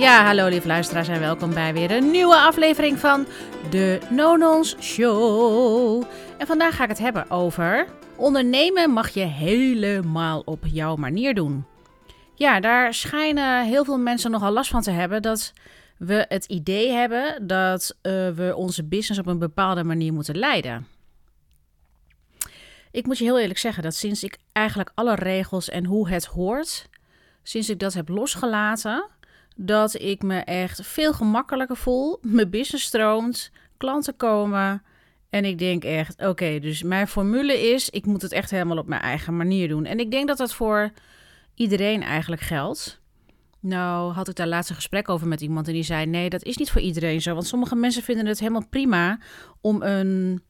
Ja, hallo lieve luisteraars en welkom bij weer een nieuwe aflevering van de Nonons Show. En vandaag ga ik het hebben over ondernemen mag je helemaal op jouw manier doen. Ja, daar schijnen heel veel mensen nogal last van te hebben dat we het idee hebben dat uh, we onze business op een bepaalde manier moeten leiden. Ik moet je heel eerlijk zeggen dat sinds ik eigenlijk alle regels en hoe het hoort, sinds ik dat heb losgelaten, dat ik me echt veel gemakkelijker voel. Mijn business stroomt, klanten komen. En ik denk echt, oké, dus mijn formule is, ik moet het echt helemaal op mijn eigen manier doen. En ik denk dat dat voor iedereen eigenlijk geldt. Nou, had ik daar laatst een gesprek over met iemand en die zei: nee, dat is niet voor iedereen zo. Want sommige mensen vinden het helemaal prima om een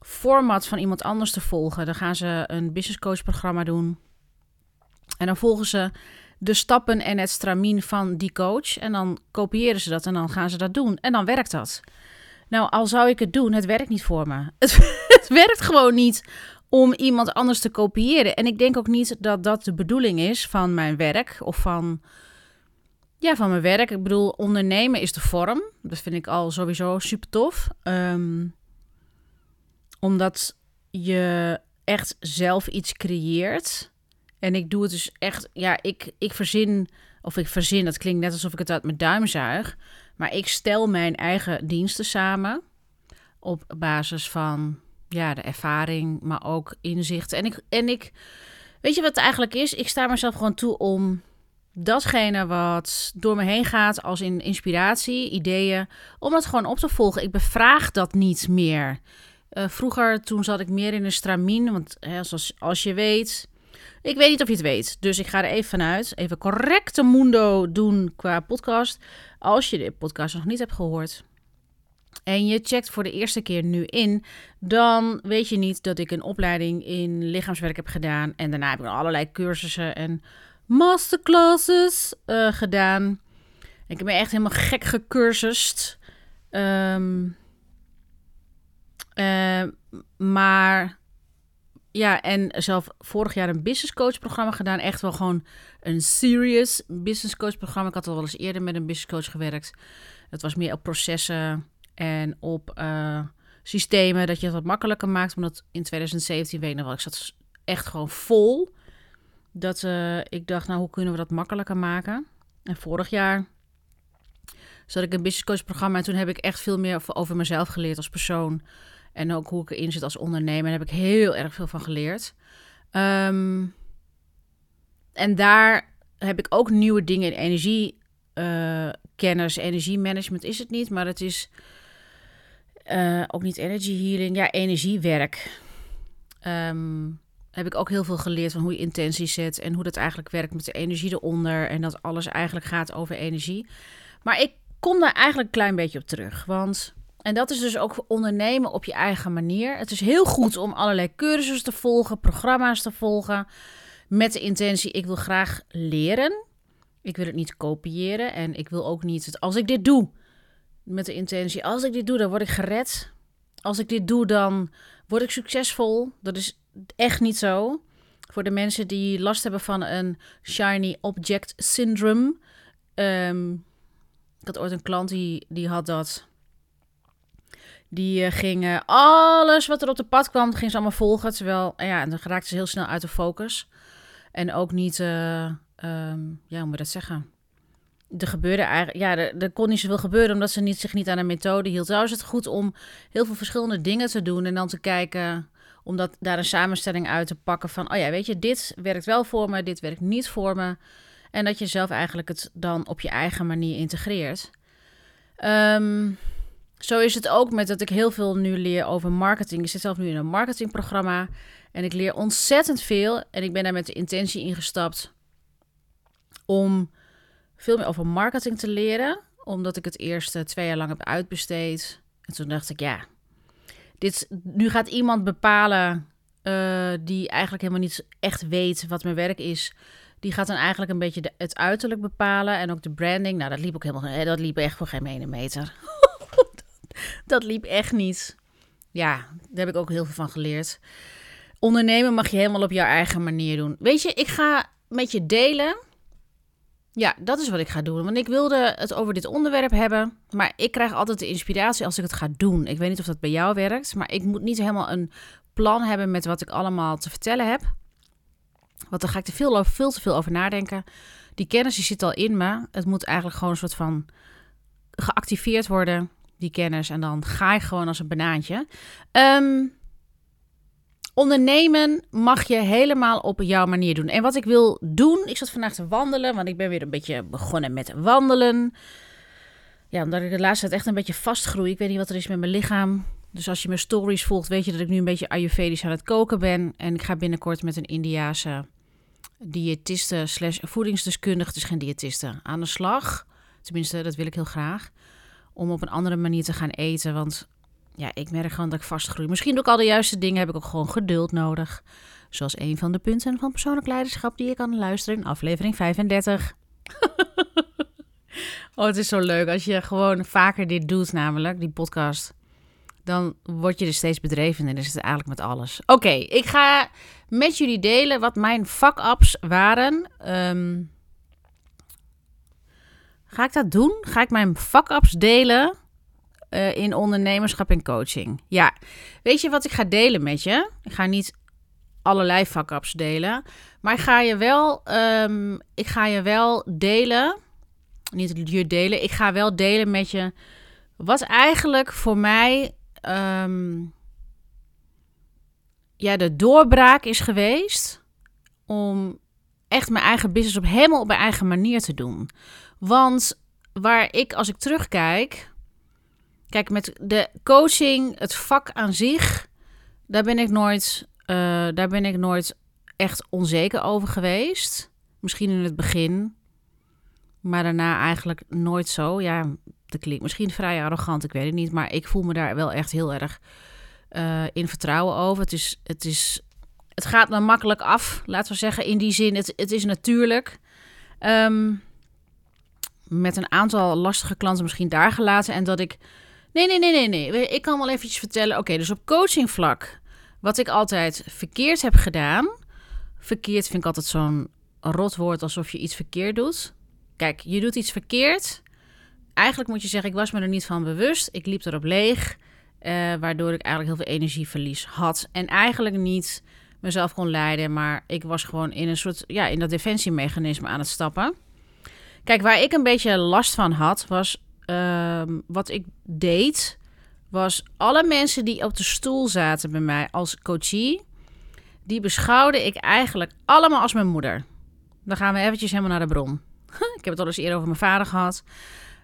format van iemand anders te volgen. Dan gaan ze een business coach programma doen. En dan volgen ze de stappen en het stramien van die coach. En dan kopiëren ze dat en dan gaan ze dat doen. En dan werkt dat. Nou, al zou ik het doen, het werkt niet voor me. Het, het werkt gewoon niet om iemand anders te kopiëren. En ik denk ook niet dat dat de bedoeling is van mijn werk of van, ja, van mijn werk. Ik bedoel, ondernemen is de vorm. Dat vind ik al sowieso super tof. Ehm, omdat je echt zelf iets creëert. En ik doe het dus echt, ja, ik, ik verzin, of ik verzin, dat klinkt net alsof ik het uit mijn duim zuig. Maar ik stel mijn eigen diensten samen op basis van ja, de ervaring, maar ook inzicht. En ik, en ik, weet je wat het eigenlijk is? Ik sta mezelf gewoon toe om datgene wat door me heen gaat, als in inspiratie, ideeën, om dat gewoon op te volgen. Ik bevraag dat niet meer. Uh, vroeger, toen zat ik meer in een stramien, want hè, zoals als je weet, ik weet niet of je het weet, dus ik ga er even vanuit. Even correcte mundo doen qua podcast. Als je de podcast nog niet hebt gehoord en je checkt voor de eerste keer nu in, dan weet je niet dat ik een opleiding in lichaamswerk heb gedaan. En daarna heb ik allerlei cursussen en masterclasses uh, gedaan. Ik ben echt helemaal gek gecursust. Um, uh, maar ja, en zelf vorig jaar een business coach programma gedaan. Echt wel gewoon een serious business coach programma. Ik had al wel eens eerder met een business coach gewerkt. Het was meer op processen en op uh, systemen. Dat je het wat makkelijker maakt. Omdat in 2017, weet ik nog wel, ik zat echt gewoon vol. Dat uh, ik dacht, nou hoe kunnen we dat makkelijker maken? En vorig jaar zat ik een business coach programma. En toen heb ik echt veel meer over mezelf geleerd als persoon. En ook hoe ik erin zit als ondernemer. Daar heb ik heel erg veel van geleerd. Um, en daar heb ik ook nieuwe dingen in energiekennis, uh, energiemanagement is het niet, maar het is uh, ook niet energy healing, ja, energiewerk. Um, heb ik ook heel veel geleerd van hoe je intenties zet en hoe dat eigenlijk werkt met de energie eronder. En dat alles eigenlijk gaat over energie. Maar ik kom daar eigenlijk een klein beetje op terug. Want en dat is dus ook ondernemen op je eigen manier. Het is heel goed om allerlei cursussen te volgen, programma's te volgen. Met de intentie, ik wil graag leren. Ik wil het niet kopiëren. En ik wil ook niet, het, als ik dit doe, met de intentie, als ik dit doe, dan word ik gered. Als ik dit doe, dan word ik succesvol. Dat is echt niet zo. Voor de mensen die last hebben van een shiny object syndrome. Um, ik had ooit een klant die, die had dat. Die uh, ging alles wat er op de pad kwam, ging ze allemaal volgen. Terwijl, ja, dan raakte ze heel snel uit de focus. En ook niet, uh, um, ja, hoe moet je dat zeggen? Er gebeurde eigenlijk, ja, er, kon niet zoveel gebeuren omdat ze niet, zich niet aan een methode hield. Trouwens het goed om heel veel verschillende dingen te doen en dan te kijken, om dat, daar een samenstelling uit te pakken van, oh ja, weet je, dit werkt wel voor me, dit werkt niet voor me. En dat je zelf eigenlijk het dan op je eigen manier integreert. Um, zo is het ook met dat ik heel veel nu leer over marketing. Ik zit zelf nu in een marketingprogramma en ik leer ontzettend veel. En ik ben daar met de intentie ingestapt om veel meer over marketing te leren. Omdat ik het eerste twee jaar lang heb uitbesteed. En toen dacht ik, ja, dit, nu gaat iemand bepalen uh, die eigenlijk helemaal niet echt weet wat mijn werk is. Die gaat dan eigenlijk een beetje het uiterlijk bepalen en ook de branding. Nou, dat liep ook helemaal, dat liep echt voor geen ene meter. dat liep echt niet. Ja, daar heb ik ook heel veel van geleerd. Ondernemen mag je helemaal op jouw eigen manier doen. Weet je, ik ga met je delen ja, dat is wat ik ga doen. Want ik wilde het over dit onderwerp hebben. Maar ik krijg altijd de inspiratie als ik het ga doen. Ik weet niet of dat bij jou werkt. Maar ik moet niet helemaal een plan hebben met wat ik allemaal te vertellen heb. Want dan ga ik er veel, veel te veel over nadenken. Die kennis die zit al in me. Het moet eigenlijk gewoon een soort van geactiveerd worden, die kennis. En dan ga ik gewoon als een banaantje. Um, ondernemen mag je helemaal op jouw manier doen. En wat ik wil doen, ik zat vandaag te wandelen, want ik ben weer een beetje begonnen met wandelen. Ja, omdat ik de laatste tijd echt een beetje vastgroei. Ik weet niet wat er is met mijn lichaam. Dus als je mijn stories volgt, weet je dat ik nu een beetje ayurvedisch aan het koken ben. En ik ga binnenkort met een Indiase diëtiste slash voedingsdeskundige, is geen diëtiste, aan de slag. Tenminste, dat wil ik heel graag. Om op een andere manier te gaan eten. Want ja, ik merk gewoon dat ik vastgroei. Misschien doe ik al de juiste dingen, heb ik ook gewoon geduld nodig. Zoals een van de punten van persoonlijk leiderschap die je kan luisteren in aflevering 35. oh, het is zo leuk als je gewoon vaker dit doet, namelijk die podcast. Dan word je er steeds bedreven en is het eigenlijk met alles. Oké, ik ga met jullie delen wat mijn fuck-ups waren. Um, ga ik dat doen? Ga ik mijn fuck-ups delen? uh, in ondernemerschap en coaching. Ja, weet je wat ik ga delen met je? Ik ga niet allerlei fuck-ups delen, maar ik ga je wel, um, ik ga je wel delen, niet je delen, ik ga wel delen met je wat eigenlijk voor mij um, ja, de doorbraak is geweest om echt mijn eigen business op helemaal op mijn eigen manier te doen. Want waar ik, als ik terugkijk, Kijk, met de coaching, het vak aan zich, daar ben ik nooit, uh, daar ben ik nooit echt onzeker over geweest. Misschien in het begin, maar daarna eigenlijk nooit zo. Ja, dat klinkt misschien vrij arrogant, ik weet het niet. Maar ik voel me daar wel echt heel erg uh, in vertrouwen over. Het, is, het, is, het gaat me makkelijk af, laten we zeggen. In die zin, het, het is natuurlijk. Um, met een aantal lastige klanten misschien daar gelaten. En dat ik Nee, nee, nee, nee, nee. Ik kan wel eventjes vertellen. Oké, dus op coachingvlak. Wat ik altijd verkeerd heb gedaan. Verkeerd vind ik altijd zo'n rotwoord alsof je iets verkeerd doet. Kijk, je doet iets verkeerd. Eigenlijk moet je zeggen, ik was me er niet van bewust. Ik liep erop leeg. Uh, waardoor ik eigenlijk heel veel energieverlies had. En eigenlijk niet mezelf kon leiden. Maar ik was gewoon in een soort, ja, in dat defensiemechanisme aan het stappen. Kijk, waar ik een beetje last van had, was Ehm, wat ik deed, was alle mensen die op de stoel zaten bij mij als coachie, die beschouwde ik eigenlijk allemaal als mijn moeder. Dan gaan we eventjes helemaal naar de bron. ik heb het al eens eerder over mijn vader gehad.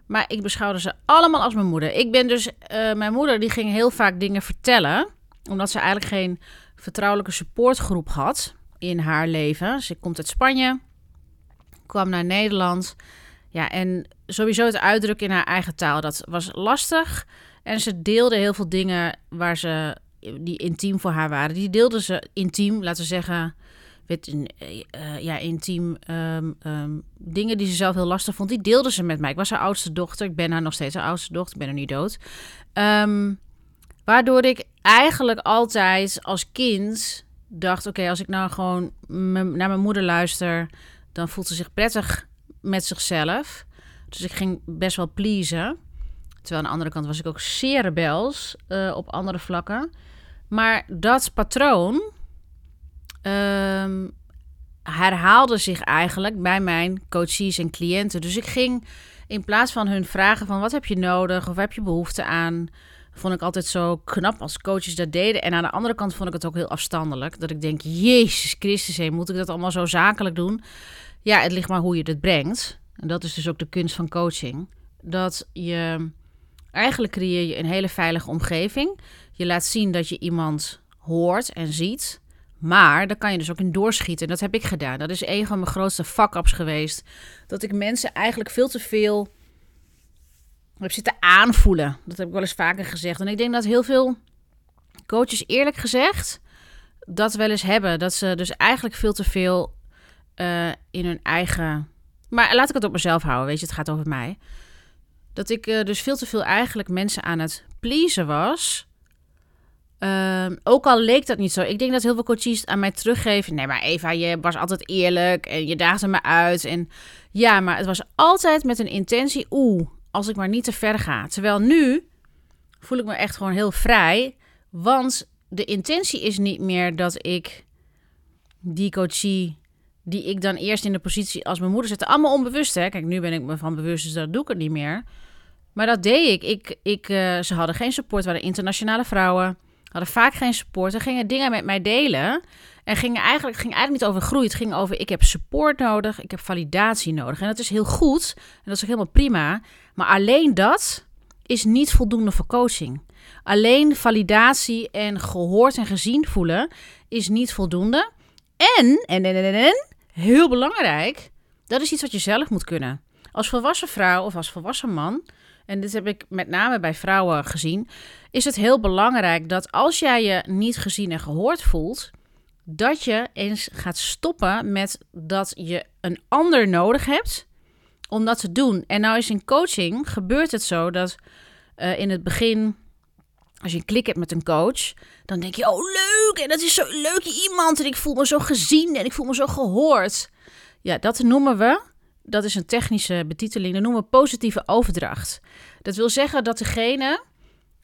Maar ik beschouwde ze allemaal als mijn moeder. Ik ben dus, uh, mijn moeder die ging heel vaak dingen vertellen, omdat ze eigenlijk geen vertrouwelijke supportgroep had in haar leven. Ze komt uit Spanje, kwam naar Nederland. Ja, en sowieso het uitdrukken in haar eigen taal, dat was lastig. En ze deelde heel veel dingen waar ze, die intiem voor haar waren. Die deelde ze intiem, laten we zeggen, weet, uh, ja, intiem um, um, dingen die ze zelf heel lastig vond. Die deelde ze met mij. Ik was haar oudste dochter. Ik ben haar nog steeds haar oudste dochter. Ik ben er niet dood. Um, waardoor ik eigenlijk altijd als kind dacht: oké, als ik nou gewoon naar mijn moeder luister, dan voelt ze zich prettig met zichzelf. Dus ik ging best wel pleasen. Terwijl aan de andere kant was ik ook zeer rebels uh, op andere vlakken. Maar dat patroon um, herhaalde zich eigenlijk bij mijn coaches en cliënten. Dus ik ging in plaats van hun vragen van wat heb je nodig of heb je behoefte aan, vond ik altijd zo knap als coaches dat deden. En aan de andere kant vond ik het ook heel afstandelijk. Dat ik denk, Jezus Christus, hé, moet ik dat allemaal zo zakelijk doen? Ja, het ligt maar hoe je het brengt. En dat is dus ook de kunst van coaching. Dat je eigenlijk creëer je een hele veilige omgeving. Je laat zien dat je iemand hoort en ziet. Maar daar kan je dus ook in doorschieten. En dat heb ik gedaan. Dat is een van mijn grootste fuck-ups geweest. Dat ik mensen eigenlijk veel te veel heb zitten aanvoelen. Dat heb ik wel eens vaker gezegd. En ik denk dat heel veel coaches eerlijk gezegd dat wel eens hebben. Dat ze dus eigenlijk veel te veel uh, in hun eigen. Maar laat ik het op mezelf houden, weet je, het gaat over mij. Dat ik uh, dus veel te veel eigenlijk mensen aan het pleasen was. Ehm, ook al leek dat niet zo. Ik denk dat heel veel coaches aan mij teruggeven. Nee, maar Eva, je was altijd eerlijk en je daagde me uit. En ja, maar het was altijd met een intentie. Oeh, als ik maar niet te ver ga. Terwijl nu voel ik me echt gewoon heel vrij. Want de intentie is niet meer dat ik die coachie die ik dan eerst in de positie als mijn moeder zette. Allemaal onbewust, hè. Kijk, nu ben ik me van bewust, dus dat doe ik het niet meer. Maar dat deed ik. ik, ik uh, ze hadden geen support, waren internationale vrouwen. Hadden vaak geen support. Ze gingen dingen met mij delen. En gingen eigenlijk, ging eigenlijk niet over groei. Het ging over, ik heb support nodig. Ik heb validatie nodig. En dat is heel goed. En dat is ook helemaal prima. Maar alleen dat is niet voldoende voor coaching. Alleen validatie en gehoord en gezien voelen is niet voldoende. En, en, en, en, en, heel belangrijk, dat is iets wat je zelf moet kunnen. Als volwassen vrouw of als volwassen man, en dit heb ik met name bij vrouwen gezien, is het heel belangrijk dat als jij je niet gezien en gehoord voelt, dat je eens gaat stoppen met dat je een ander nodig hebt om dat te doen. En nou is in coaching gebeurt het zo dat uh, in het begin, als je een klik hebt met een coach, dan denk je, oh leuk, en dat is zo'n leuke iemand en ik voel me zo gezien en ik voel me zo gehoord. Ja, dat noemen we, dat is een technische betiteling, dat noemen we positieve overdracht. Dat wil zeggen dat degene,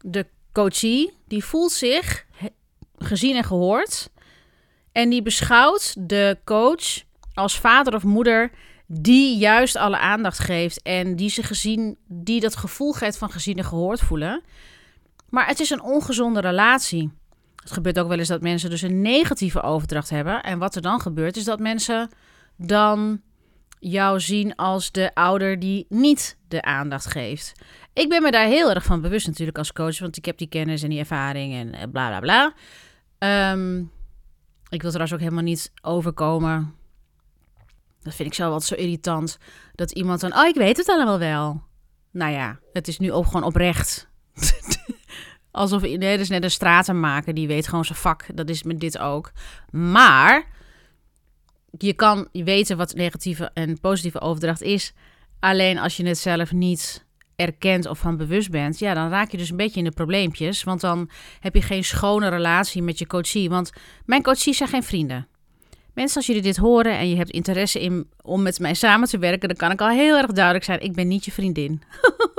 de coachie, die voelt zich gezien en gehoord en die beschouwt de coach als vader of moeder die juist alle aandacht geeft en die ze gezien, die dat gevoel geeft van gezien en gehoord voelen. Maar het is een ongezonde relatie. Het gebeurt ook wel eens dat mensen dus een negatieve overdracht hebben. En wat er dan gebeurt, is dat mensen dan jou zien als de ouder die niet de aandacht geeft. Ik ben me daar heel erg van bewust natuurlijk als coach, want ik heb die kennis en die ervaring en eh, bla bla bla. Um, ik wil trouwens ook helemaal niet overkomen. Dat vind ik zo wat zo irritant. Dat iemand dan, oh, ik weet het allemaal wel. Nou ja, het is nu ook gewoon oprecht. Alsof nee, dat is net een stratenmaker die weet gewoon zijn vak. Dat is met dit ook. Maar je kan weten wat negatieve en positieve overdracht is. Alleen als je het zelf niet erkent of van bewust bent, ja, dan raak je dus een beetje in de probleempjes. Want dan heb je geen schone relatie met je coachie. Want mijn coachies zijn geen vrienden. Mensen, als jullie dit horen en je hebt interesse in om met mij samen te werken, dan kan ik al heel erg duidelijk zijn: ik ben niet je vriendin.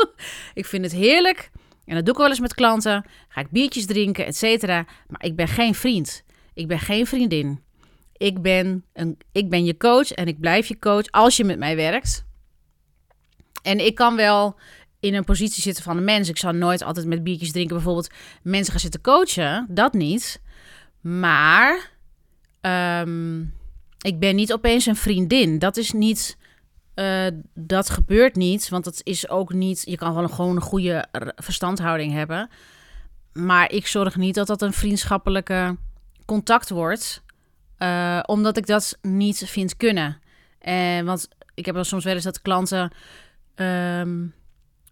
ik vind het heerlijk en dat doe ik wel eens met klanten. Ga ik biertjes drinken, et cetera. Maar ik ben geen vriend. Ik ben geen vriendin. Ik ben, een, ik ben je coach en ik blijf je coach als je met mij werkt. En ik kan wel in een positie zitten van een mens. Ik zal nooit altijd met biertjes drinken, bijvoorbeeld mensen gaan zitten coachen. Dat niet. Maar um, ik ben niet opeens een vriendin. Dat is niet. Uh, dat gebeurt niet, want dat is ook niet. Je kan wel gewoon een goede verstandhouding hebben. Maar ik zorg niet dat dat een vriendschappelijke contact wordt. Uh, omdat ik dat niet vind kunnen. Uh, want ik heb wel soms wel eens dat klanten. Um,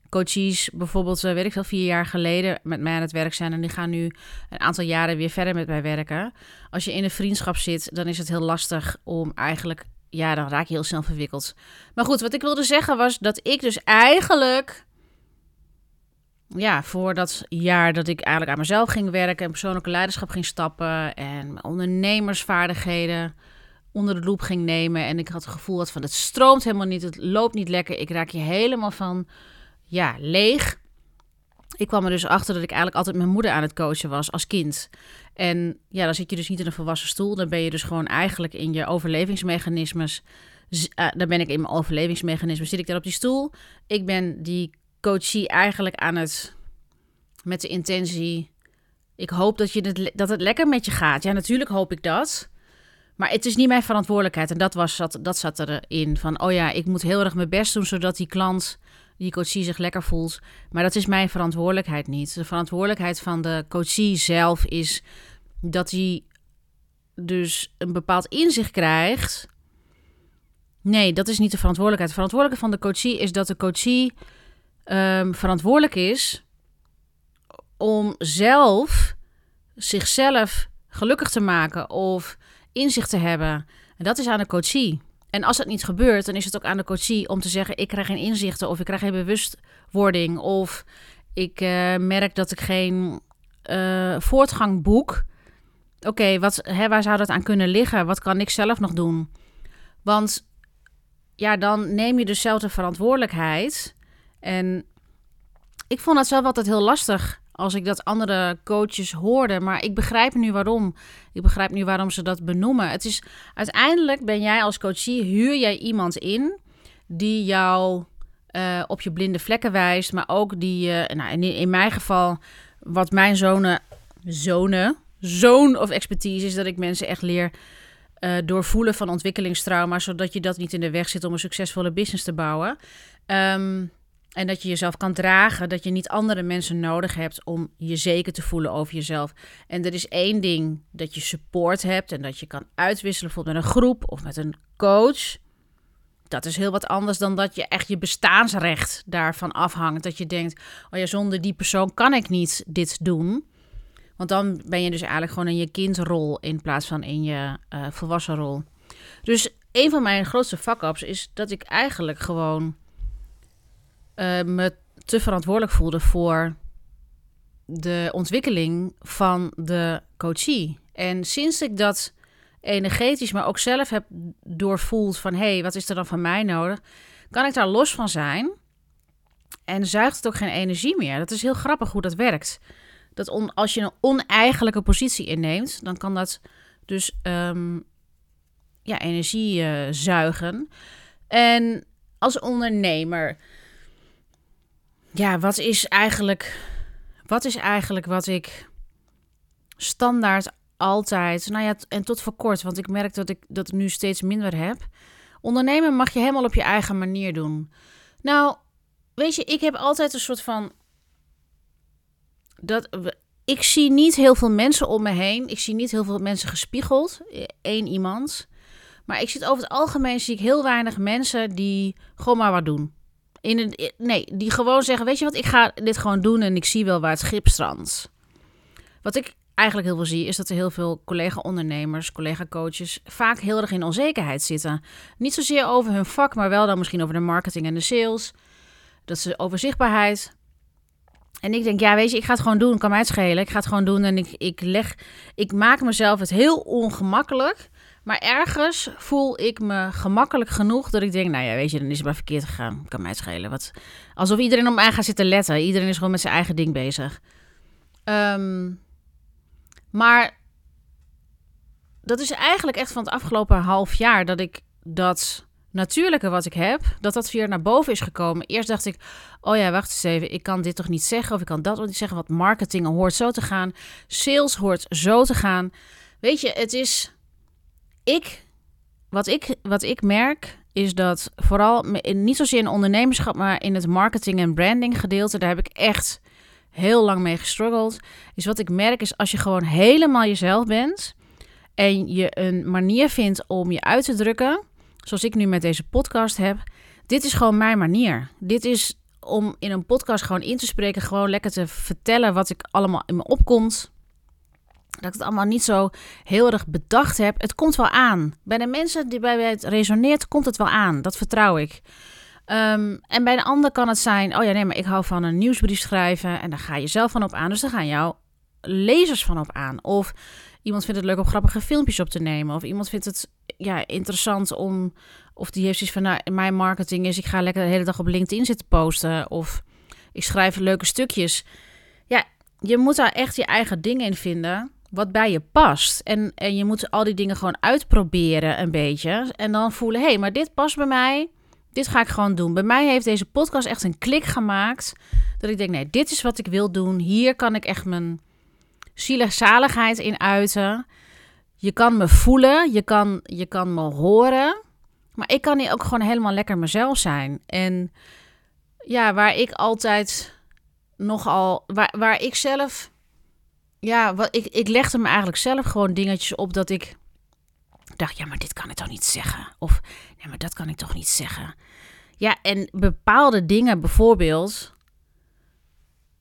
coaches bijvoorbeeld, uh, weet ik veel, vier jaar geleden met mij aan het werk zijn en die gaan nu een aantal jaren weer verder met mij werken. Als je in een vriendschap zit, dan is het heel lastig om eigenlijk, ja, dan raak je heel snel verwikkeld. Maar goed, wat ik wilde zeggen was dat ik dus eigenlijk, ja, voor dat jaar dat ik eigenlijk aan mezelf ging werken en persoonlijke leiderschap ging stappen en ondernemersvaardigheden onder de loep ging nemen. En ik had het gevoel dat van het stroomt helemaal niet, het loopt niet lekker. Ik raak je helemaal van ja, leeg. Ik kwam er dus achter dat ik eigenlijk altijd mijn moeder aan het coachen was als kind. En ja, dan zit je dus niet in een volwassen stoel. Dan ben je dus gewoon eigenlijk in je overlevingsmechanismes. Uh, dan ben ik in mijn overlevingsmechanisme. Zit ik daar op die stoel? Ik ben die coachie eigenlijk aan het. met de intentie. Ik hoop dat, je het, dat het lekker met je gaat. Ja, natuurlijk hoop ik dat. Maar het is niet mijn verantwoordelijkheid. En dat, was, dat, dat zat erin. Van, oh ja, ik moet heel erg mijn best doen zodat die klant die coachie zich lekker voelt. Maar dat is mijn verantwoordelijkheid niet. De verantwoordelijkheid van de coachie zelf is dat hij dus een bepaald inzicht krijgt. Nee, dat is niet de verantwoordelijkheid. De verantwoordelijkheid van de coachie is dat de coachie um, verantwoordelijk is om zelf zichzelf gelukkig te maken of inzicht te hebben. En dat is aan de coachie. En als het niet gebeurt, dan is het ook aan de coachie om te zeggen: ik krijg geen inzichten of ik krijg geen bewustwording of ik uh, merk dat ik geen uh, voortgang boek, oké, wat hè, waar zou dat aan kunnen liggen? Wat kan ik zelf nog doen? Want ja, dan neem je dus zelf de verantwoordelijkheid. En ik vond dat zelf altijd heel lastig als ik dat andere coaches hoorde. Maar ik begrijp nu waarom. Ik begrijp nu waarom ze dat benoemen. Het is uiteindelijk ben jij als coachie, huur jij iemand in die jou uh, op je blinde vlekken wijst. Maar ook die, uh, nou, in, mijn geval, wat mijn zone, zone, zone of expertise is, dat ik mensen echt leer uh, doorvoelen van ontwikkelingstrauma, zodat je dat niet in de weg zit om een succesvolle business te bouwen. Um, en dat je jezelf kan dragen, dat je niet andere mensen nodig hebt om je zeker te voelen over jezelf. En er is één ding dat je support hebt en dat je kan uitwisselen, bijvoorbeeld met een groep of met een coach. Dat is heel wat anders dan dat je echt je bestaansrecht daarvan afhangt. Dat je denkt, oh ja, zonder die persoon kan ik niet dit doen. Want dan ben je dus eigenlijk gewoon in je kindrol in plaats van in je uh, volwassen rol. Dus een van mijn grootste fuck-ups is dat ik eigenlijk gewoon uh, me te verantwoordelijk voelde voor de ontwikkeling van de coachie. En sinds ik dat energetisch, maar ook zelf heb doorvoeld van hé, hey, wat is er dan van mij nodig, kan ik daar los van zijn. En zuigt het ook geen energie meer. Dat is heel grappig hoe dat werkt. Dat als je een oneigenlijke positie inneemt, dan kan dat dus um, ja, energie uh, zuigen. En als ondernemer ja, wat is eigenlijk. Wat is eigenlijk wat ik standaard altijd. Nou ja, en tot voor kort, want ik merk dat ik dat nu steeds minder heb. Ondernemen mag je helemaal op je eigen manier doen. Nou, weet je, ik heb altijd een soort van. Dat, ik zie niet heel veel mensen om me heen. Ik zie niet heel veel mensen gespiegeld. Eén iemand. Maar ik zie over het algemeen zie ik heel weinig mensen die gewoon maar wat doen. In een, nee, die gewoon zeggen: Weet je wat, ik ga dit gewoon doen en ik zie wel waar het schip strandt. Wat ik eigenlijk heel veel zie, is dat er heel veel collega-ondernemers, collega-coaches vaak heel erg in onzekerheid zitten. Niet zozeer over hun vak, maar wel dan misschien over de marketing en de sales. Dat ze over zichtbaarheid. En ik denk, ja, weet je, ik ga het gewoon doen. Kan mij het schelen. Ik ga het gewoon doen en ik, ik leg, ik maak mezelf het heel ongemakkelijk maar ergens voel ik me gemakkelijk genoeg dat ik denk, nou ja, weet je, dan is het maar verkeerd gegaan. Kan mij het schelen. Wat, alsof iedereen op mij gaat zitten letten. Iedereen is gewoon met zijn eigen ding bezig. Um, maar dat is eigenlijk echt van het afgelopen half jaar dat ik dat natuurlijke wat ik heb, dat dat weer naar boven is gekomen. Eerst dacht ik, oh ja, wacht eens even, ik kan dit toch niet zeggen of ik kan dat niet zeggen. Want marketing hoort zo te gaan, sales hoort zo te gaan. Weet je, het is ik, wat ik, wat ik merk, is dat vooral niet zozeer in ondernemerschap, maar in het marketing en branding gedeelte, daar heb ik echt heel lang mee gestruggeld. Is wat ik merk is als je gewoon helemaal jezelf bent en je een manier vindt om je uit te drukken, zoals ik nu met deze podcast heb. Dit is gewoon mijn manier. Dit is om in een podcast gewoon in te spreken, gewoon lekker te vertellen wat ik allemaal in me opkomt dat ik het allemaal niet zo heel erg bedacht heb. Het komt wel aan. Bij de mensen die bij het resoneert, komt het wel aan. Dat vertrouw ik. Um, en bij de ander kan het zijn: oh ja, nee, maar ik hou van een nieuwsbrief schrijven. En daar ga je zelf van op aan. Dus daar gaan jouw lezers van op aan. Of iemand vindt het leuk om grappige filmpjes op te nemen. Of iemand vindt het ja, interessant om. Of die heeft zoiets van: nou, mijn marketing is: ik ga lekker de hele dag op LinkedIn zitten posten. Of ik schrijf leuke stukjes. Ja, je moet daar echt je eigen dingen in vinden wat bij je past. En, en je moet al die dingen gewoon uitproberen een beetje. En dan voelen, hé, hey, maar dit past bij mij. Dit ga ik gewoon doen. Bij mij heeft deze podcast echt een klik gemaakt. Dat ik denk, nee, dit is wat ik wil doen. Hier kan ik echt mijn zaligheid in uiten. Je kan me voelen, je kan, je kan me horen. Maar ik kan hier ook gewoon helemaal lekker mezelf zijn. En ja, waar ik altijd nogal, waar, waar ik zelf ja, wat, ik, ik legde me eigenlijk zelf gewoon dingetjes op dat ik dacht, ja, maar dit kan ik toch niet zeggen? Of, ja, maar dat kan ik toch niet zeggen? Ja, en bepaalde dingen bijvoorbeeld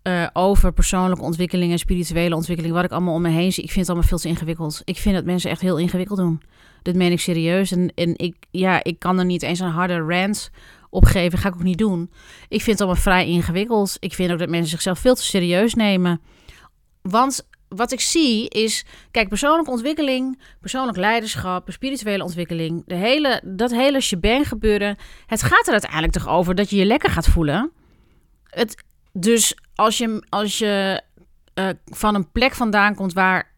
uh, over persoonlijke ontwikkeling en spirituele ontwikkeling, wat ik allemaal om me heen zie, ik vind het allemaal veel te ingewikkeld. Ik vind dat mensen echt heel ingewikkeld doen. Dat meen ik serieus. En, en ik, ja, ik kan er niet eens een harde rant opgeven, ga ik ook niet doen. Ik vind het allemaal vrij ingewikkeld. Ik vind ook dat mensen zichzelf veel te serieus nemen Want wat ik zie is, kijk, persoonlijke ontwikkeling, persoonlijk leiderschap, spirituele ontwikkeling, de hele, dat hele shebang gebeuren. Het gaat er uiteindelijk toch over dat je je lekker gaat voelen. Het, dus als je, als je uh, van een plek vandaan komt waar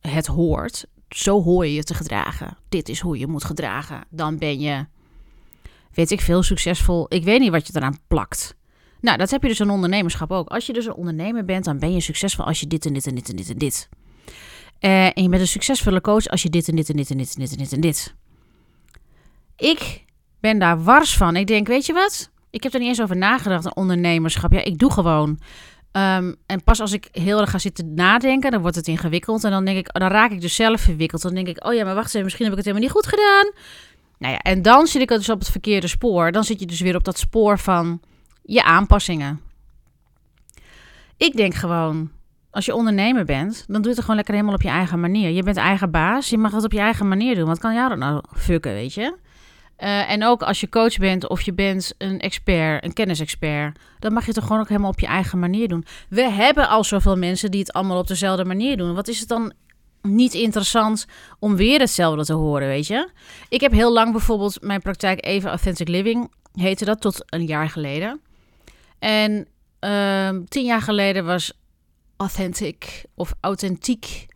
het hoort, zo hoor je je te gedragen. Dit is hoe je moet gedragen. Dan ben je, weet ik veel, succesvol. Ik weet niet wat je eraan plakt. Nou, dat heb je dus in ondernemerschap ook. Als je dus een ondernemer bent, dan ben je succesvol als je dit en dit en dit en dit en dit. Uh, en je bent een succesvolle coach als je dit en dit en dit en dit en dit en dit en dit. Ik ben daar wars van. Ik denk, weet je wat? Ik heb er niet eens over nagedacht, een ondernemerschap. Ja, ik doe gewoon. Um, en pas als ik heel erg ga zitten nadenken, dan wordt het ingewikkeld. En dan denk ik, dan raak ik dus zelf verwikkeld. Dan denk ik, oh ja, maar wacht eens, misschien heb ik het helemaal niet goed gedaan. Nou ja, en dan zit ik dus op het verkeerde spoor. Dan zit je dus weer op dat spoor van je aanpassingen. Ik denk gewoon, als je ondernemer bent, dan doe je het gewoon lekker helemaal op je eigen manier. Je bent eigen baas, je mag het op je eigen manier doen. Wat kan jou dat nou fucken, weet je? Uh, en ook als je coach bent of je bent een expert, een kennisexpert, dan mag je het gewoon ook helemaal op je eigen manier doen. We hebben al zoveel mensen die het allemaal op dezelfde manier doen. Wat is het dan niet interessant om weer hetzelfde te horen, weet je? Ik heb heel lang bijvoorbeeld mijn praktijk Even Authentic Living, heette dat tot een jaar geleden. En uh, tien jaar geleden was authentic of authentiek.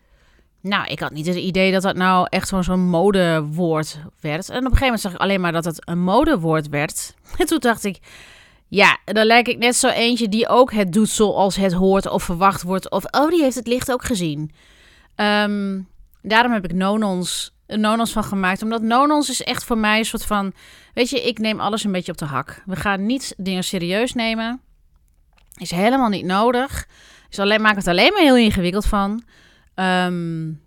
Nou, ik had niet het idee dat dat nou echt zo'n modewoord werd. En op een gegeven moment zag ik alleen maar dat het een modewoord werd. En toen dacht ik, ja, dan lijk ik net zo eentje die ook het doet zoals het hoort of verwacht wordt. Of, oh, die heeft het licht ook gezien. Um, daarom heb ik Nonons, Nonons van gemaakt. Omdat Nonons is echt voor mij een soort van Weet je, ik neem alles een beetje op de hak. We gaan niet dingen serieus nemen. Is helemaal niet nodig. Is alleen, maak het alleen maar heel ingewikkeld van. Um,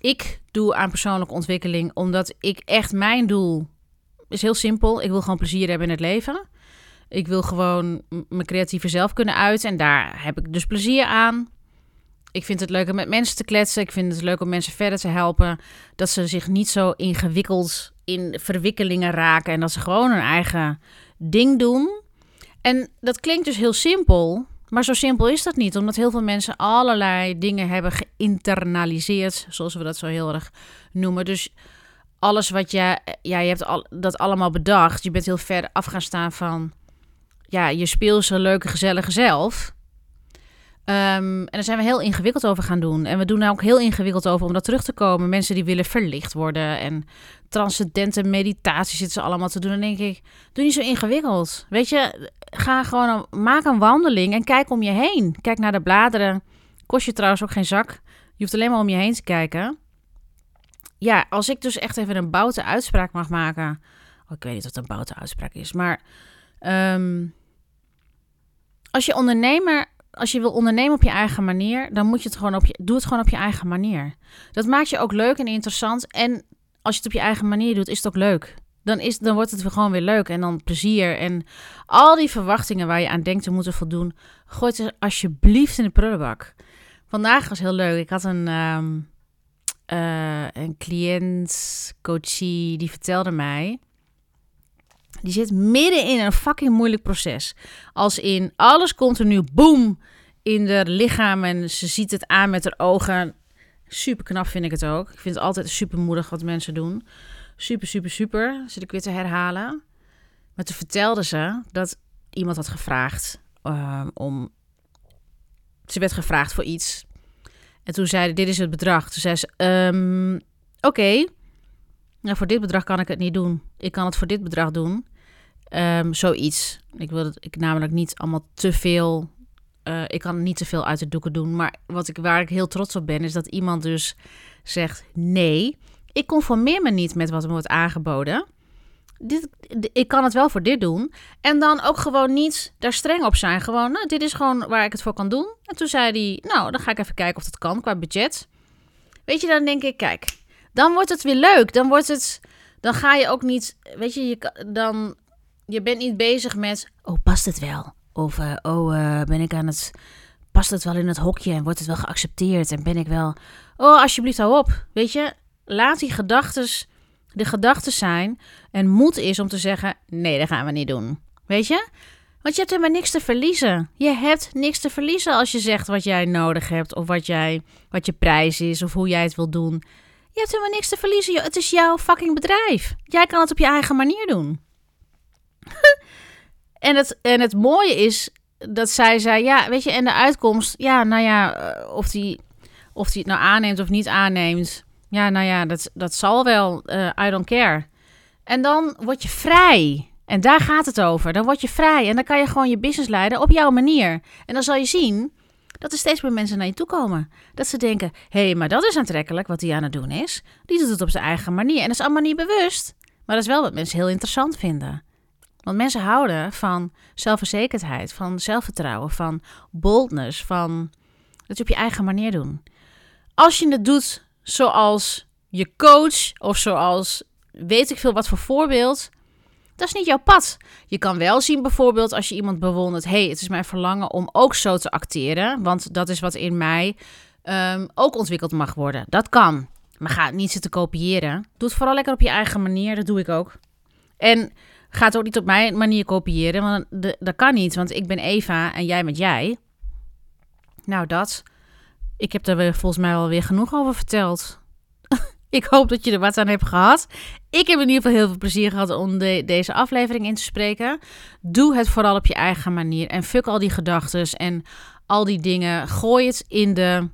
ik doe aan persoonlijke ontwikkeling omdat ik echt mijn doel is heel simpel. Ik wil gewoon plezier hebben in het leven. Ik wil gewoon mijn creatieve zelf kunnen uiten en daar heb ik dus plezier aan. Ik vind het leuk om met mensen te kletsen. Ik vind het leuk om mensen verder te helpen. Dat ze zich niet zo ingewikkeld in verwikkelingen raken en dat ze gewoon hun eigen ding doen. En dat klinkt dus heel simpel, maar zo simpel is dat niet, omdat heel veel mensen allerlei dingen hebben geïnternaliseerd, zoals we dat zo heel erg noemen. Dus alles wat je, ja, je hebt al, dat allemaal bedacht. Je bent heel ver af gaan staan van, ja, je speelse, leuke, gezellige zelf. Um, en daar zijn we heel ingewikkeld over gaan doen. En we doen daar ook heel ingewikkeld over om dat terug te komen. Mensen die willen verlicht worden en transcendente meditatie zitten ze allemaal te doen. Dan denk ik, doe niet zo ingewikkeld. Weet je, ga gewoon, maak een wandeling en kijk om je heen. Kijk naar de bladeren. Kost je trouwens ook geen zak. Je hoeft alleen maar om je heen te kijken. Ja, als ik dus echt even een boute uitspraak mag maken. Oh, ik weet niet wat een boute uitspraak is, maar... Um, als je ondernemer als je wil ondernemen op je eigen manier, dan moet je het gewoon op je, doe het gewoon op je eigen manier. Dat maakt je ook leuk en interessant. En als je het op je eigen manier doet, is het ook leuk. Dan, is, dan wordt het gewoon weer leuk en dan plezier. En al die verwachtingen waar je aan denkt te moeten voldoen, gooi ze alsjeblieft in de prullenbak. Vandaag was heel leuk. Ik had een, um, uh, een cliënt, coachie, die vertelde mij die zit midden in een fucking moeilijk proces. Als in alles continu boom in haar lichaam en ze ziet het aan met haar ogen. Super knap vind ik het ook. Ik vind het altijd super moedig wat mensen doen. Super, super, super. Zit ik weer te herhalen. Maar toen vertelde ze dat iemand had gevraagd uh, om. Ze werd gevraagd voor iets. En toen zei dit is het bedrag. Toen zei ze, um, oké, nou, voor dit bedrag kan ik het niet doen. Ik kan het voor dit bedrag doen. Um, zoiets. Ik wil het ik namelijk niet allemaal te veel. Uh, ik kan niet te veel uit de doeken doen. Maar wat ik, waar ik heel trots op ben, is dat iemand dus zegt: nee, ik conformeer me niet met wat me wordt aangeboden. Dit, ik kan het wel voor dit doen. En dan ook gewoon niet daar streng op zijn. Gewoon, nou, dit is gewoon waar ik het voor kan doen. En toen zei hij: Nou, dan ga ik even kijken of dat kan qua budget. Weet je, dan denk ik: Kijk, dan wordt het weer leuk. Dan wordt het. Dan ga je ook niet. Weet je, je dan je bent niet bezig met, oh, past het wel? Of, uh, oh, uh, ben ik aan het, past het wel in het hokje en wordt het wel geaccepteerd? En ben ik wel, oh, alsjeblieft, hou op. Weet je, laat die gedachten de gedachten zijn en moed is om te zeggen, nee, dat gaan we niet doen. Weet je? Want je hebt helemaal niks te verliezen. Je hebt niks te verliezen als je zegt wat jij nodig hebt. Of wat, jij, wat je prijs is. Of hoe jij het wil doen. Je hebt helemaal niks te verliezen. Het is jouw fucking bedrijf. Jij kan het op je eigen manier doen. en, het, en het mooie is dat zij zei: Ja, weet je, en de uitkomst. Ja, nou ja, eh, of die, of die het nou aanneemt of niet aanneemt. Ja, nou ja, dat, dat zal wel. Uh, I don't care. En dan word je vrij. En daar gaat het over. Dan word je vrij en dan kan je gewoon je business leiden op jouw manier. En dan zal je zien dat er steeds meer mensen naar je toe komen. Dat ze denken: hé, hey, maar dat is aantrekkelijk wat hij aan het doen is. Die doet het op zijn eigen manier. En dat is allemaal niet bewust. Maar dat is wel wat mensen heel interessant vinden. Want mensen houden van zelfverzekerdheid, van zelfvertrouwen, van boldness, van dat je op je eigen manier doen. Als je het doet zoals je coach of zoals weet ik veel wat voor voorbeeld, dat is niet jouw pad. Je kan wel zien bijvoorbeeld als je iemand bewondert... hey, het is mijn verlangen om ook zo te acteren... want dat is wat in mij um, ook ontwikkeld mag worden. Dat kan. Maar ga het niet zitten kopiëren. Doe het vooral lekker op je eigen manier. Dat doe ik ook. En ga het ook niet op mijn manier kopiëren... want dat kan niet, want ik ben Eva en jij met jij. Nou, dat... Ik heb er volgens mij wel weer genoeg over verteld. Ik hoop dat je er wat aan hebt gehad. Ik heb in ieder geval heel veel plezier gehad om deze aflevering in te spreken. Doe het vooral op je eigen manier. En fuck al die gedachten en al die dingen. Gooi het in de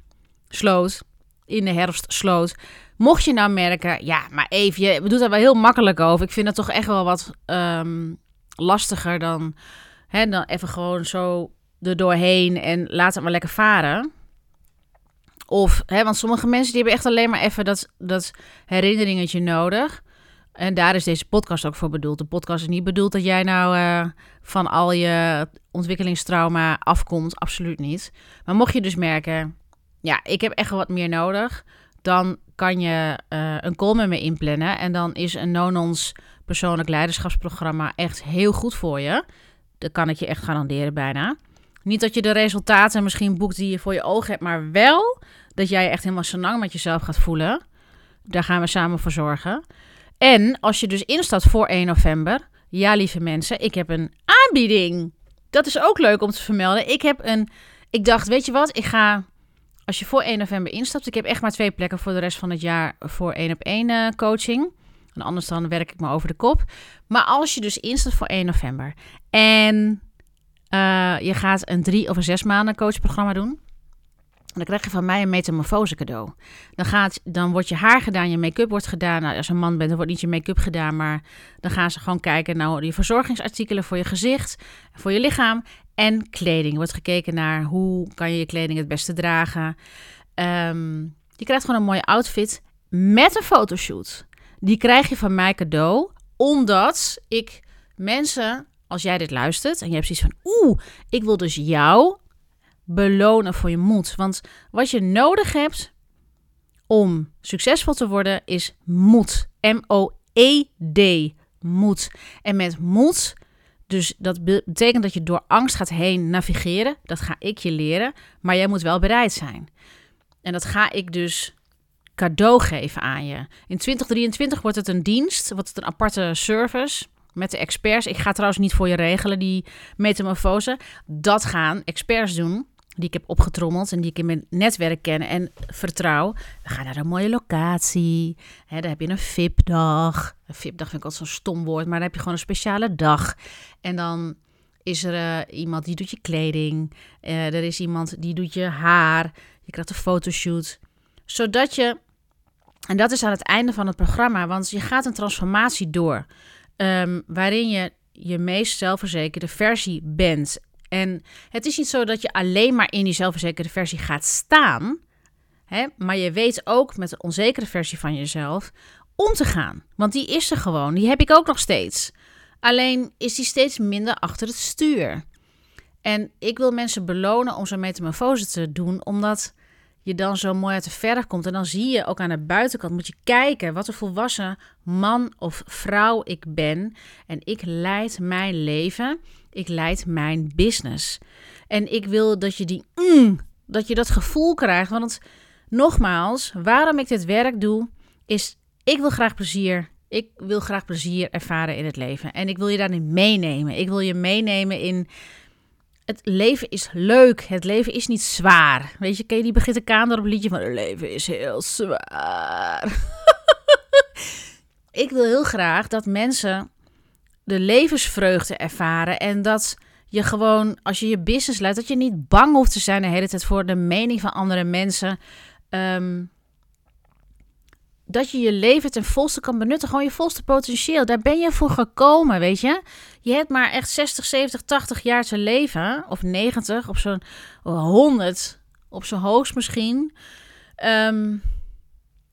sloot. In de herfstsloot. Mocht je nou merken, ja, maar even, je doet daar wel heel makkelijk over. Ik vind het toch echt wel wat um, lastiger dan, hè, dan even gewoon zo er doorheen en laat het maar lekker varen. Of, hè, want sommige mensen die hebben echt alleen maar even dat, dat herinneringetje nodig. En daar is deze podcast ook voor bedoeld. De podcast is niet bedoeld dat jij nou uh, van al je ontwikkelingstrauma afkomt. Absoluut niet. Maar mocht je dus merken, ja, ik heb echt wat meer nodig. Dan kan je uh, een call met me inplannen. En dan is een Nonons persoonlijk leiderschapsprogramma echt heel goed voor je. Dat kan ik je echt garanderen bijna. Niet dat je de resultaten misschien boekt die je voor je ogen hebt, maar wel dat jij echt helemaal senang met jezelf gaat voelen. Daar gaan we samen voor zorgen. En als je dus instaat voor 1 november, ja lieve mensen, ik heb een aanbieding. Dat is ook leuk om te vermelden. Ik heb een, ik dacht, weet je wat, ik ga, als je voor 1 november instapt, ik heb echt maar twee plekken voor de rest van het jaar voor 1 op 1 uh, coaching. En anders dan werk ik me over de kop. Maar als je dus instapt voor 1 november en uh, je gaat een drie of een zes maanden coachprogramma doen. Dan krijg je van mij een metamorfose cadeau. Dan, gaat, dan wordt je haar gedaan, je make-up wordt gedaan. Nou, als je een man bent, dan wordt niet je make-up gedaan. Maar dan gaan ze gewoon kijken naar je verzorgingsartikelen voor je gezicht, voor je lichaam. En kleding. Er wordt gekeken naar hoe kan je je kleding het beste dragen. Um, je krijgt gewoon een mooie outfit met een fotoshoot. Die krijg je van mij cadeau, omdat ik mensen als jij dit luistert en je hebt zoiets van, oeh, ik wil dus jou belonen voor je moed. Want wat je nodig hebt om succesvol te worden is moed. M-O-E-D. Moed. En met moed, dus dat betekent dat je door angst gaat heen navigeren. Dat ga ik je leren, maar jij moet wel bereid zijn. En dat ga ik dus cadeau geven aan je. In 2023 wordt het een dienst, wordt het een aparte service met de experts. Ik ga trouwens niet voor je regelen, die metamorfose. Dat gaan experts doen, die ik heb opgetrommeld en die ik in mijn netwerk ken en vertrouw. We gaan naar een mooie locatie. He, daar heb je een VIP-dag. Een VIP-dag vind ik altijd zo'n stom woord, maar dan heb je gewoon een speciale dag. En dan is er uh, iemand die doet je kleding. Uh, er is iemand die doet je haar. Je krijgt een fotoshoot. Zodat je... En dat is aan het einde van het programma, want je gaat een transformatie door. Um, waarin je je meest zelfverzekerde versie bent. En het is niet zo dat je alleen maar in die zelfverzekerde versie gaat staan. Hè, maar je weet ook met de onzekere versie van jezelf om te gaan. Want die is er gewoon. Die heb ik ook nog steeds. Alleen is die steeds minder achter het stuur. En ik wil mensen belonen om zo'n metamorfose te doen, omdat je dan zo mooi uit de verf komt. En dan zie je ook aan de buitenkant, moet je kijken wat een volwassen man of vrouw ik ben. En ik leid mijn leven, ik leid mijn business. En ik wil dat je die, mm, dat je dat gevoel krijgt. Want nogmaals, waarom ik dit werk doe, is ik wil graag plezier Ik wil graag plezier ervaren in het leven. En ik wil je daarin meenemen. Ik wil je meenemen in. Het leven is leuk. Het leven is niet zwaar. Weet je, ken je die Brigitte Kaandorp op liedje van... Het leven is heel zwaar. ik wil heel graag dat mensen de levensvreugde ervaren. En dat je gewoon, als je je business leidt, dat je niet bang hoeft te zijn de hele tijd voor de mening van andere mensen. Ehm, dat je je leven ten volste kan benutten. Gewoon je volste potentieel. Daar ben je voor gekomen, weet je. Je hebt maar echt 60, 70, 80 jaar te leven. Of 90, op zo'n 100. Op zo'n hoogst misschien. Ehm,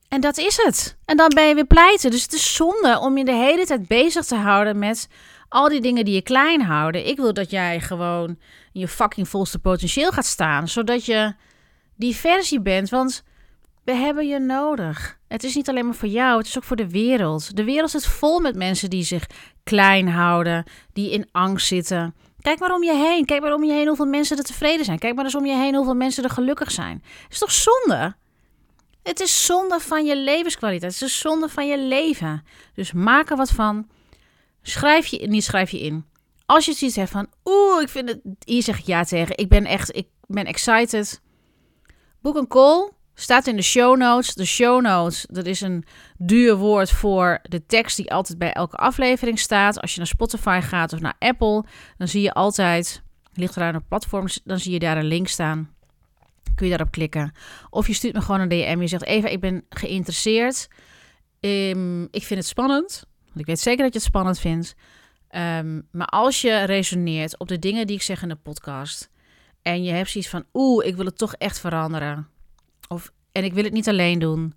en dat is het. En dan ben je weer pleiten. Dus het is zonde om je de hele tijd bezig te houden met al die dingen die je klein houden. Ik wil dat jij gewoon in je fucking volste potentieel gaat staan. Zodat je die versie bent. Want we hebben je nodig. Het is niet alleen maar voor jou, het is ook voor de wereld. De wereld zit vol met mensen die zich klein houden, die in angst zitten. Kijk maar om je heen. Kijk maar om je heen hoeveel mensen er tevreden zijn. Kijk maar eens om je heen hoeveel mensen er gelukkig zijn. Het is toch zonde? Het is zonde van je levenskwaliteit. Het is zonde van je leven. Dus maak er wat van. Schrijf je, niet schrijf je in. Als je zoiets hebt van, oeh, ik vind het, hier zeg ik ja tegen. Ik ben echt, ik ben excited. Boek een call. Staat in de show notes. De show notes, dat is een duur woord voor de tekst die altijd bij elke aflevering staat. Als je naar Spotify gaat of naar Apple, dan zie je altijd, ligt er aan een platform, dan zie je daar een link staan. Kun je daarop klikken. Of je stuurt me gewoon een DM. Je zegt, Eva, ik ben geïnteresseerd. Um, ik vind het spannend. Want ik weet zeker dat je het spannend vindt. Um, maar als je resoneert op de dingen die ik zeg in de podcast. En je hebt zoiets van, oeh, ik wil het toch echt veranderen. Of, en ik wil het niet alleen doen.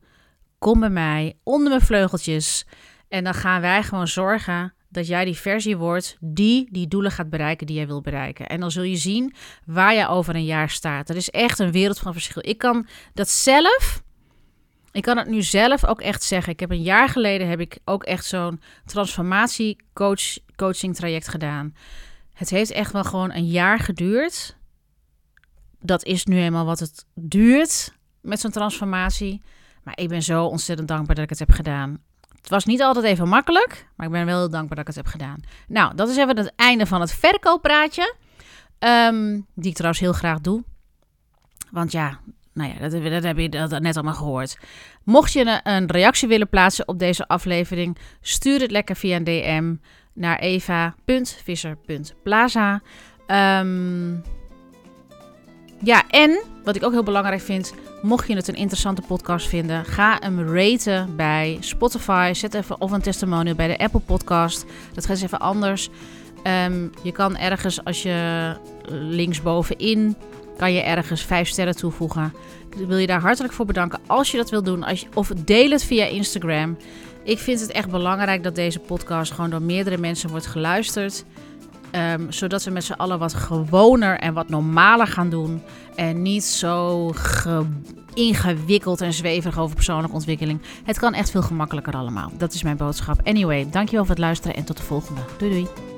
Kom bij mij, onder mijn vleugeltjes. En dan gaan wij gewoon zorgen dat jij die versie wordt die die doelen gaat bereiken die jij wil bereiken. En dan zul je zien waar je over een jaar staat. Dat is echt een wereld van verschil. Ik kan dat zelf ik kan het nu zelf ook echt zeggen. Ik heb een jaar geleden heb ik ook echt zo'n transformatie coach, coaching traject gedaan. Het heeft echt wel gewoon een jaar geduurd. Dat is nu eenmaal wat het duurt met zo'n transformatie. Maar ik ben zo ontzettend dankbaar dat ik het heb gedaan. Het was niet altijd even makkelijk, maar ik ben wel heel dankbaar dat ik het heb gedaan. Nou, dat is even het einde van het verkooppraatje. Um, die ik trouwens heel graag doe. Want ja, nou ja, dat, dat heb je dat net allemaal gehoord. Mocht je een, reactie willen plaatsen op deze aflevering, stuur het lekker via een DM naar eva.visser.plaza. Um, ja, en wat ik ook heel belangrijk vind, mocht je het een interessante podcast vinden, ga hem raten bij Spotify. Zet even of een testimonial bij de Apple Podcast. Dat gaat even anders. Um, je kan ergens als je linksbovenin kan je ergens vijf sterren toevoegen. Ik wil je daar hartelijk voor bedanken als je dat wilt doen. Als je, of deel het via Instagram. Ik vind het echt belangrijk dat deze podcast gewoon door meerdere mensen wordt geluisterd. Um, zodat we met z'n allen wat gewoner en wat normaler gaan doen. En niet zo ingewikkeld en zweverig over persoonlijke ontwikkeling. Het kan echt veel gemakkelijker allemaal. Dat is mijn boodschap. Anyway, dankjewel voor het luisteren en tot de volgende. Doei doei.